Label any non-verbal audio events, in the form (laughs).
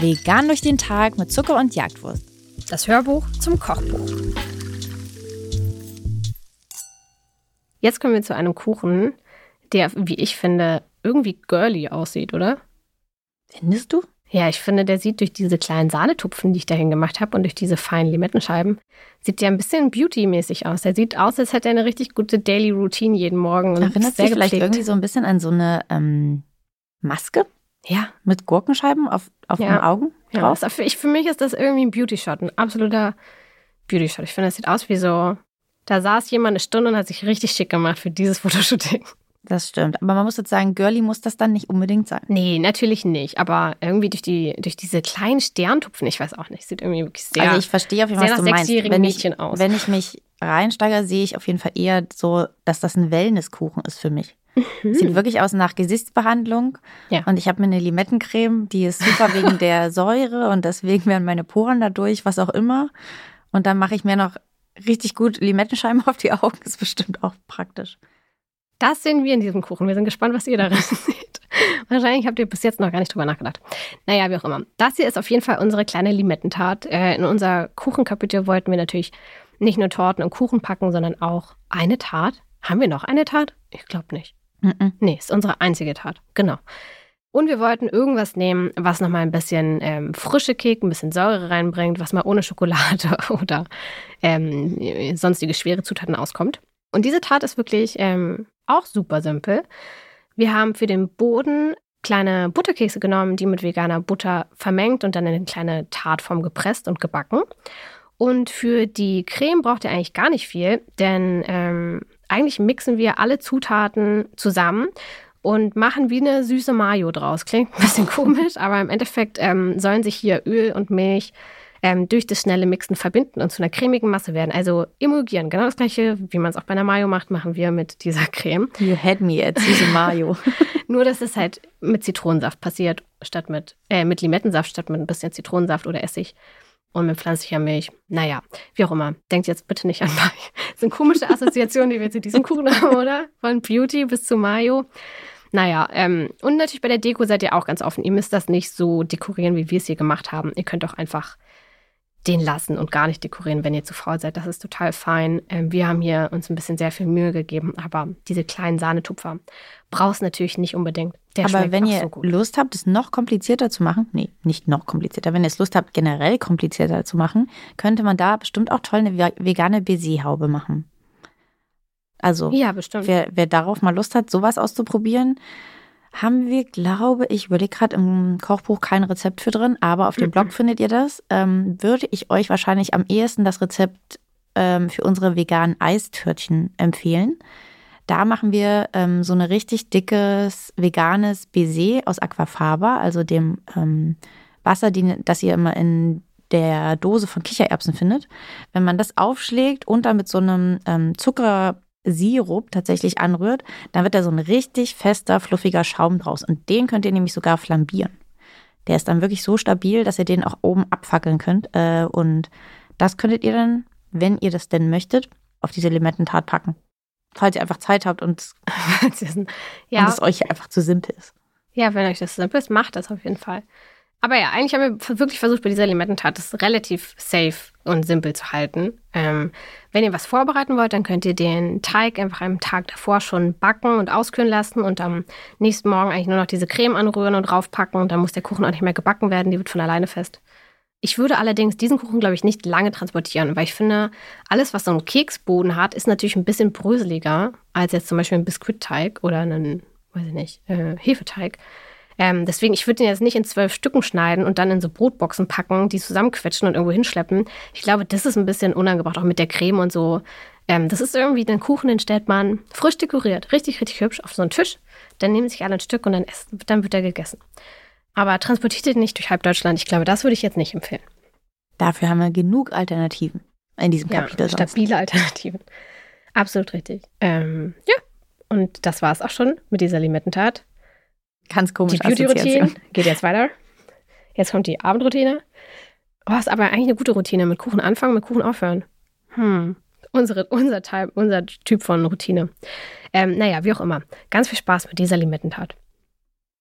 Vegan durch den Tag mit Zucker und Jagdwurst. Das Hörbuch zum Kochbuch. Jetzt kommen wir zu einem Kuchen, der, wie ich finde, irgendwie girly aussieht, oder? Findest du? Ja, ich finde, der sieht durch diese kleinen Sahnetupfen, die ich dahin gemacht habe und durch diese feinen Limettenscheiben, sieht der ein bisschen beauty-mäßig aus. Der sieht aus, als hätte er eine richtig gute Daily Routine jeden Morgen. Und Erinnert sich vielleicht irgendwie so ein bisschen an so eine ähm, Maske? Ja. Mit Gurkenscheiben auf, auf Ja. den Augen Ja, drauf? für, ich, für mich ist das irgendwie ein Beauty-Shot, ein absoluter Beauty-Shot. Ich finde, das sieht aus wie so, da saß jemand eine Stunde und hat sich richtig schick gemacht für dieses (laughs) Fotoshooting. Das stimmt. Aber man muss jetzt sagen, girly muss das dann nicht unbedingt sein. Nee, natürlich nicht. Aber irgendwie durch, die, durch diese kleinen Sterntupfen, ich weiß auch nicht, sieht irgendwie wirklich sehr. also ich verstehe auf jeden Fall, was du meinst. Wenn Mädchen ich, aus. wenn ich mich reinsteige, sehe ich auf jeden Fall eher so, dass das ein Wellnesskuchen ist für mich. Sieht wirklich aus nach Gesichtsbehandlung. Ja. Und ich habe mir eine Limettencreme, die ist super wegen (laughs) der Säure und deswegen werden meine Poren dadurch, was auch immer. Und dann mache ich mir noch richtig gut Limettenscheiben auf die Augen. (laughs) Ist bestimmt auch praktisch. Das sehen wir in diesem Kuchen. Wir sind gespannt, was ihr darin (laughs) seht. Wahrscheinlich habt ihr bis jetzt noch gar nicht drüber nachgedacht. Naja, wie auch immer. Das hier ist auf jeden Fall unsere kleine Limettentat. Äh, In unser Kuchenkapitel wollten wir natürlich nicht nur Torten und Kuchen packen, sondern auch eine Tat. Haben wir noch eine Tat? Ich glaube nicht. Mhm. Nee, ist unsere einzige Tat. Genau. Und wir wollten irgendwas nehmen, was nochmal ein bisschen ähm, frische Kick, ein bisschen Säure reinbringt, was mal ohne Schokolade (laughs) oder ähm, sonstige schwere Zutaten auskommt. Und diese Tat ist wirklich ähm, auch super simpel. Wir haben für den Boden kleine Butterkekse genommen, die mit veganer Butter vermengt und dann in eine kleine Tartform gepresst und gebacken. Und für die Creme braucht ihr eigentlich gar nicht viel, denn ähm, eigentlich mixen wir alle Zutaten zusammen und machen wie eine süße Mayo draus. Klingt ein bisschen (laughs) komisch, aber im Endeffekt ähm, sollen sich hier Öl und Milch ähm, durch das schnelle Mixen verbinden und zu einer cremigen Masse werden. Also emulgieren. Genau das gleiche, wie man es auch bei einer Mayo macht, machen wir mit dieser Creme. You had me at süße Mayo. (laughs) Nur, dass es halt mit Zitronensaft passiert, statt mit, äh, mit Limettensaft, statt mit ein bisschen Zitronensaft oder Essig. Und mit pflanzlicher Milch. Naja, wie auch immer. Denkt jetzt bitte nicht an Mayo. (laughs) Das sind komische Assoziationen, die wir zu diesem Kuchen haben, oder? Von Beauty bis zu Mayo. Naja, ähm, und natürlich bei der Deko seid ihr auch ganz offen. Ihr müsst das nicht so dekorieren, wie wir es hier gemacht haben. Ihr könnt auch einfach den lassen und gar nicht dekorieren, wenn ihr zu faul seid. Das ist total fein. Ähm, wir haben hier uns ein bisschen sehr viel Mühe gegeben, aber diese kleinen Sahnetupfer brauchst natürlich nicht unbedingt. Der Aber wenn ihr so. Lust habt, es noch komplizierter zu machen, nee, nicht noch komplizierter, wenn ihr es Lust habt, generell komplizierter zu machen, könnte man da bestimmt auch toll eine ve- vegane Baiser-Haube machen. Also, Ja, bestimmt. wer, wer darauf mal Lust hat, sowas auszuprobieren, haben wir, glaube ich, überlege gerade im Kochbuch kein Rezept für drin, aber auf dem Blog (clears throat) findet ihr das. Ähm, würde ich euch wahrscheinlich am ehesten das Rezept ähm, für unsere veganen Eistörtchen empfehlen. Da machen wir ähm, so eine richtig dickes veganes Baiser aus Aquafaba, also dem ähm, Wasser, die, das ihr immer in der Dose von Kichererbsen findet. Wenn man das aufschlägt und dann mit so einem ähm, Zuckersirup tatsächlich anrührt, dann wird da so ein richtig fester, fluffiger Schaum draus. Und den könnt ihr nämlich sogar flambieren. Der ist dann wirklich so stabil, dass ihr den auch oben abfackeln könnt. Äh, und das könntet ihr dann, wenn ihr das denn möchtet, auf diese Limettentat packen. Falls ihr einfach Zeit habt und, (laughs) und ja, es euch einfach zu simpel ist. ja, wenn euch das simpel ist, macht das auf jeden Fall. Aber ja, eigentlich haben wir wirklich versucht, bei dieser Limettentat das relativ safe und simpel zu halten. Ähm, wenn ihr was vorbereiten wollt, dann könnt ihr den Teig einfach einen Tag davor schon backen und auskühlen lassen und am nächsten Morgen eigentlich nur noch diese Creme anrühren und draufpacken und dann muss der Kuchen auch nicht mehr gebacken werden, die wird von alleine fest. Ich würde allerdings diesen Kuchen, glaube ich, nicht lange transportieren, weil ich finde, alles, was so einen Keksboden hat, ist natürlich ein bisschen bröseliger als jetzt zum Beispiel ein Biskuitteig oder einen, weiß ich nicht, äh, Hefeteig. Ähm, deswegen, ich würde den jetzt nicht in zwölf Stücken schneiden und dann in so Brotboxen packen, die zusammenquetschen und irgendwo hinschleppen. Ich glaube, das ist ein bisschen unangebracht, auch mit der Creme und so. Ähm, das ist irgendwie ein Kuchen, den stellt man frisch dekoriert, richtig, richtig hübsch auf so einen Tisch. Dann nehmen sich alle ein Stück und dann, essen, dann wird er gegessen. Aber transportiert ihn nicht durch halb Deutschland. Ich glaube, das würde ich jetzt nicht empfehlen. Dafür haben wir genug Alternativen in diesem Ja, Kapitel. sonst. stabile Alternativen. Absolut richtig. Ähm, ja, und das war es auch schon mit dieser Limettentat. Ganz Die komische Beauty-Routine geht jetzt weiter. Jetzt kommt die Abendroutine. Oh, ist aber eigentlich eine gute Routine. Mit Kuchen anfangen, mit Kuchen aufhören. Hm. unsere, unser, Typ, unser Typ von Routine. Ähm, naja, wie auch immer. Ganz viel Spaß mit dieser Limettentat.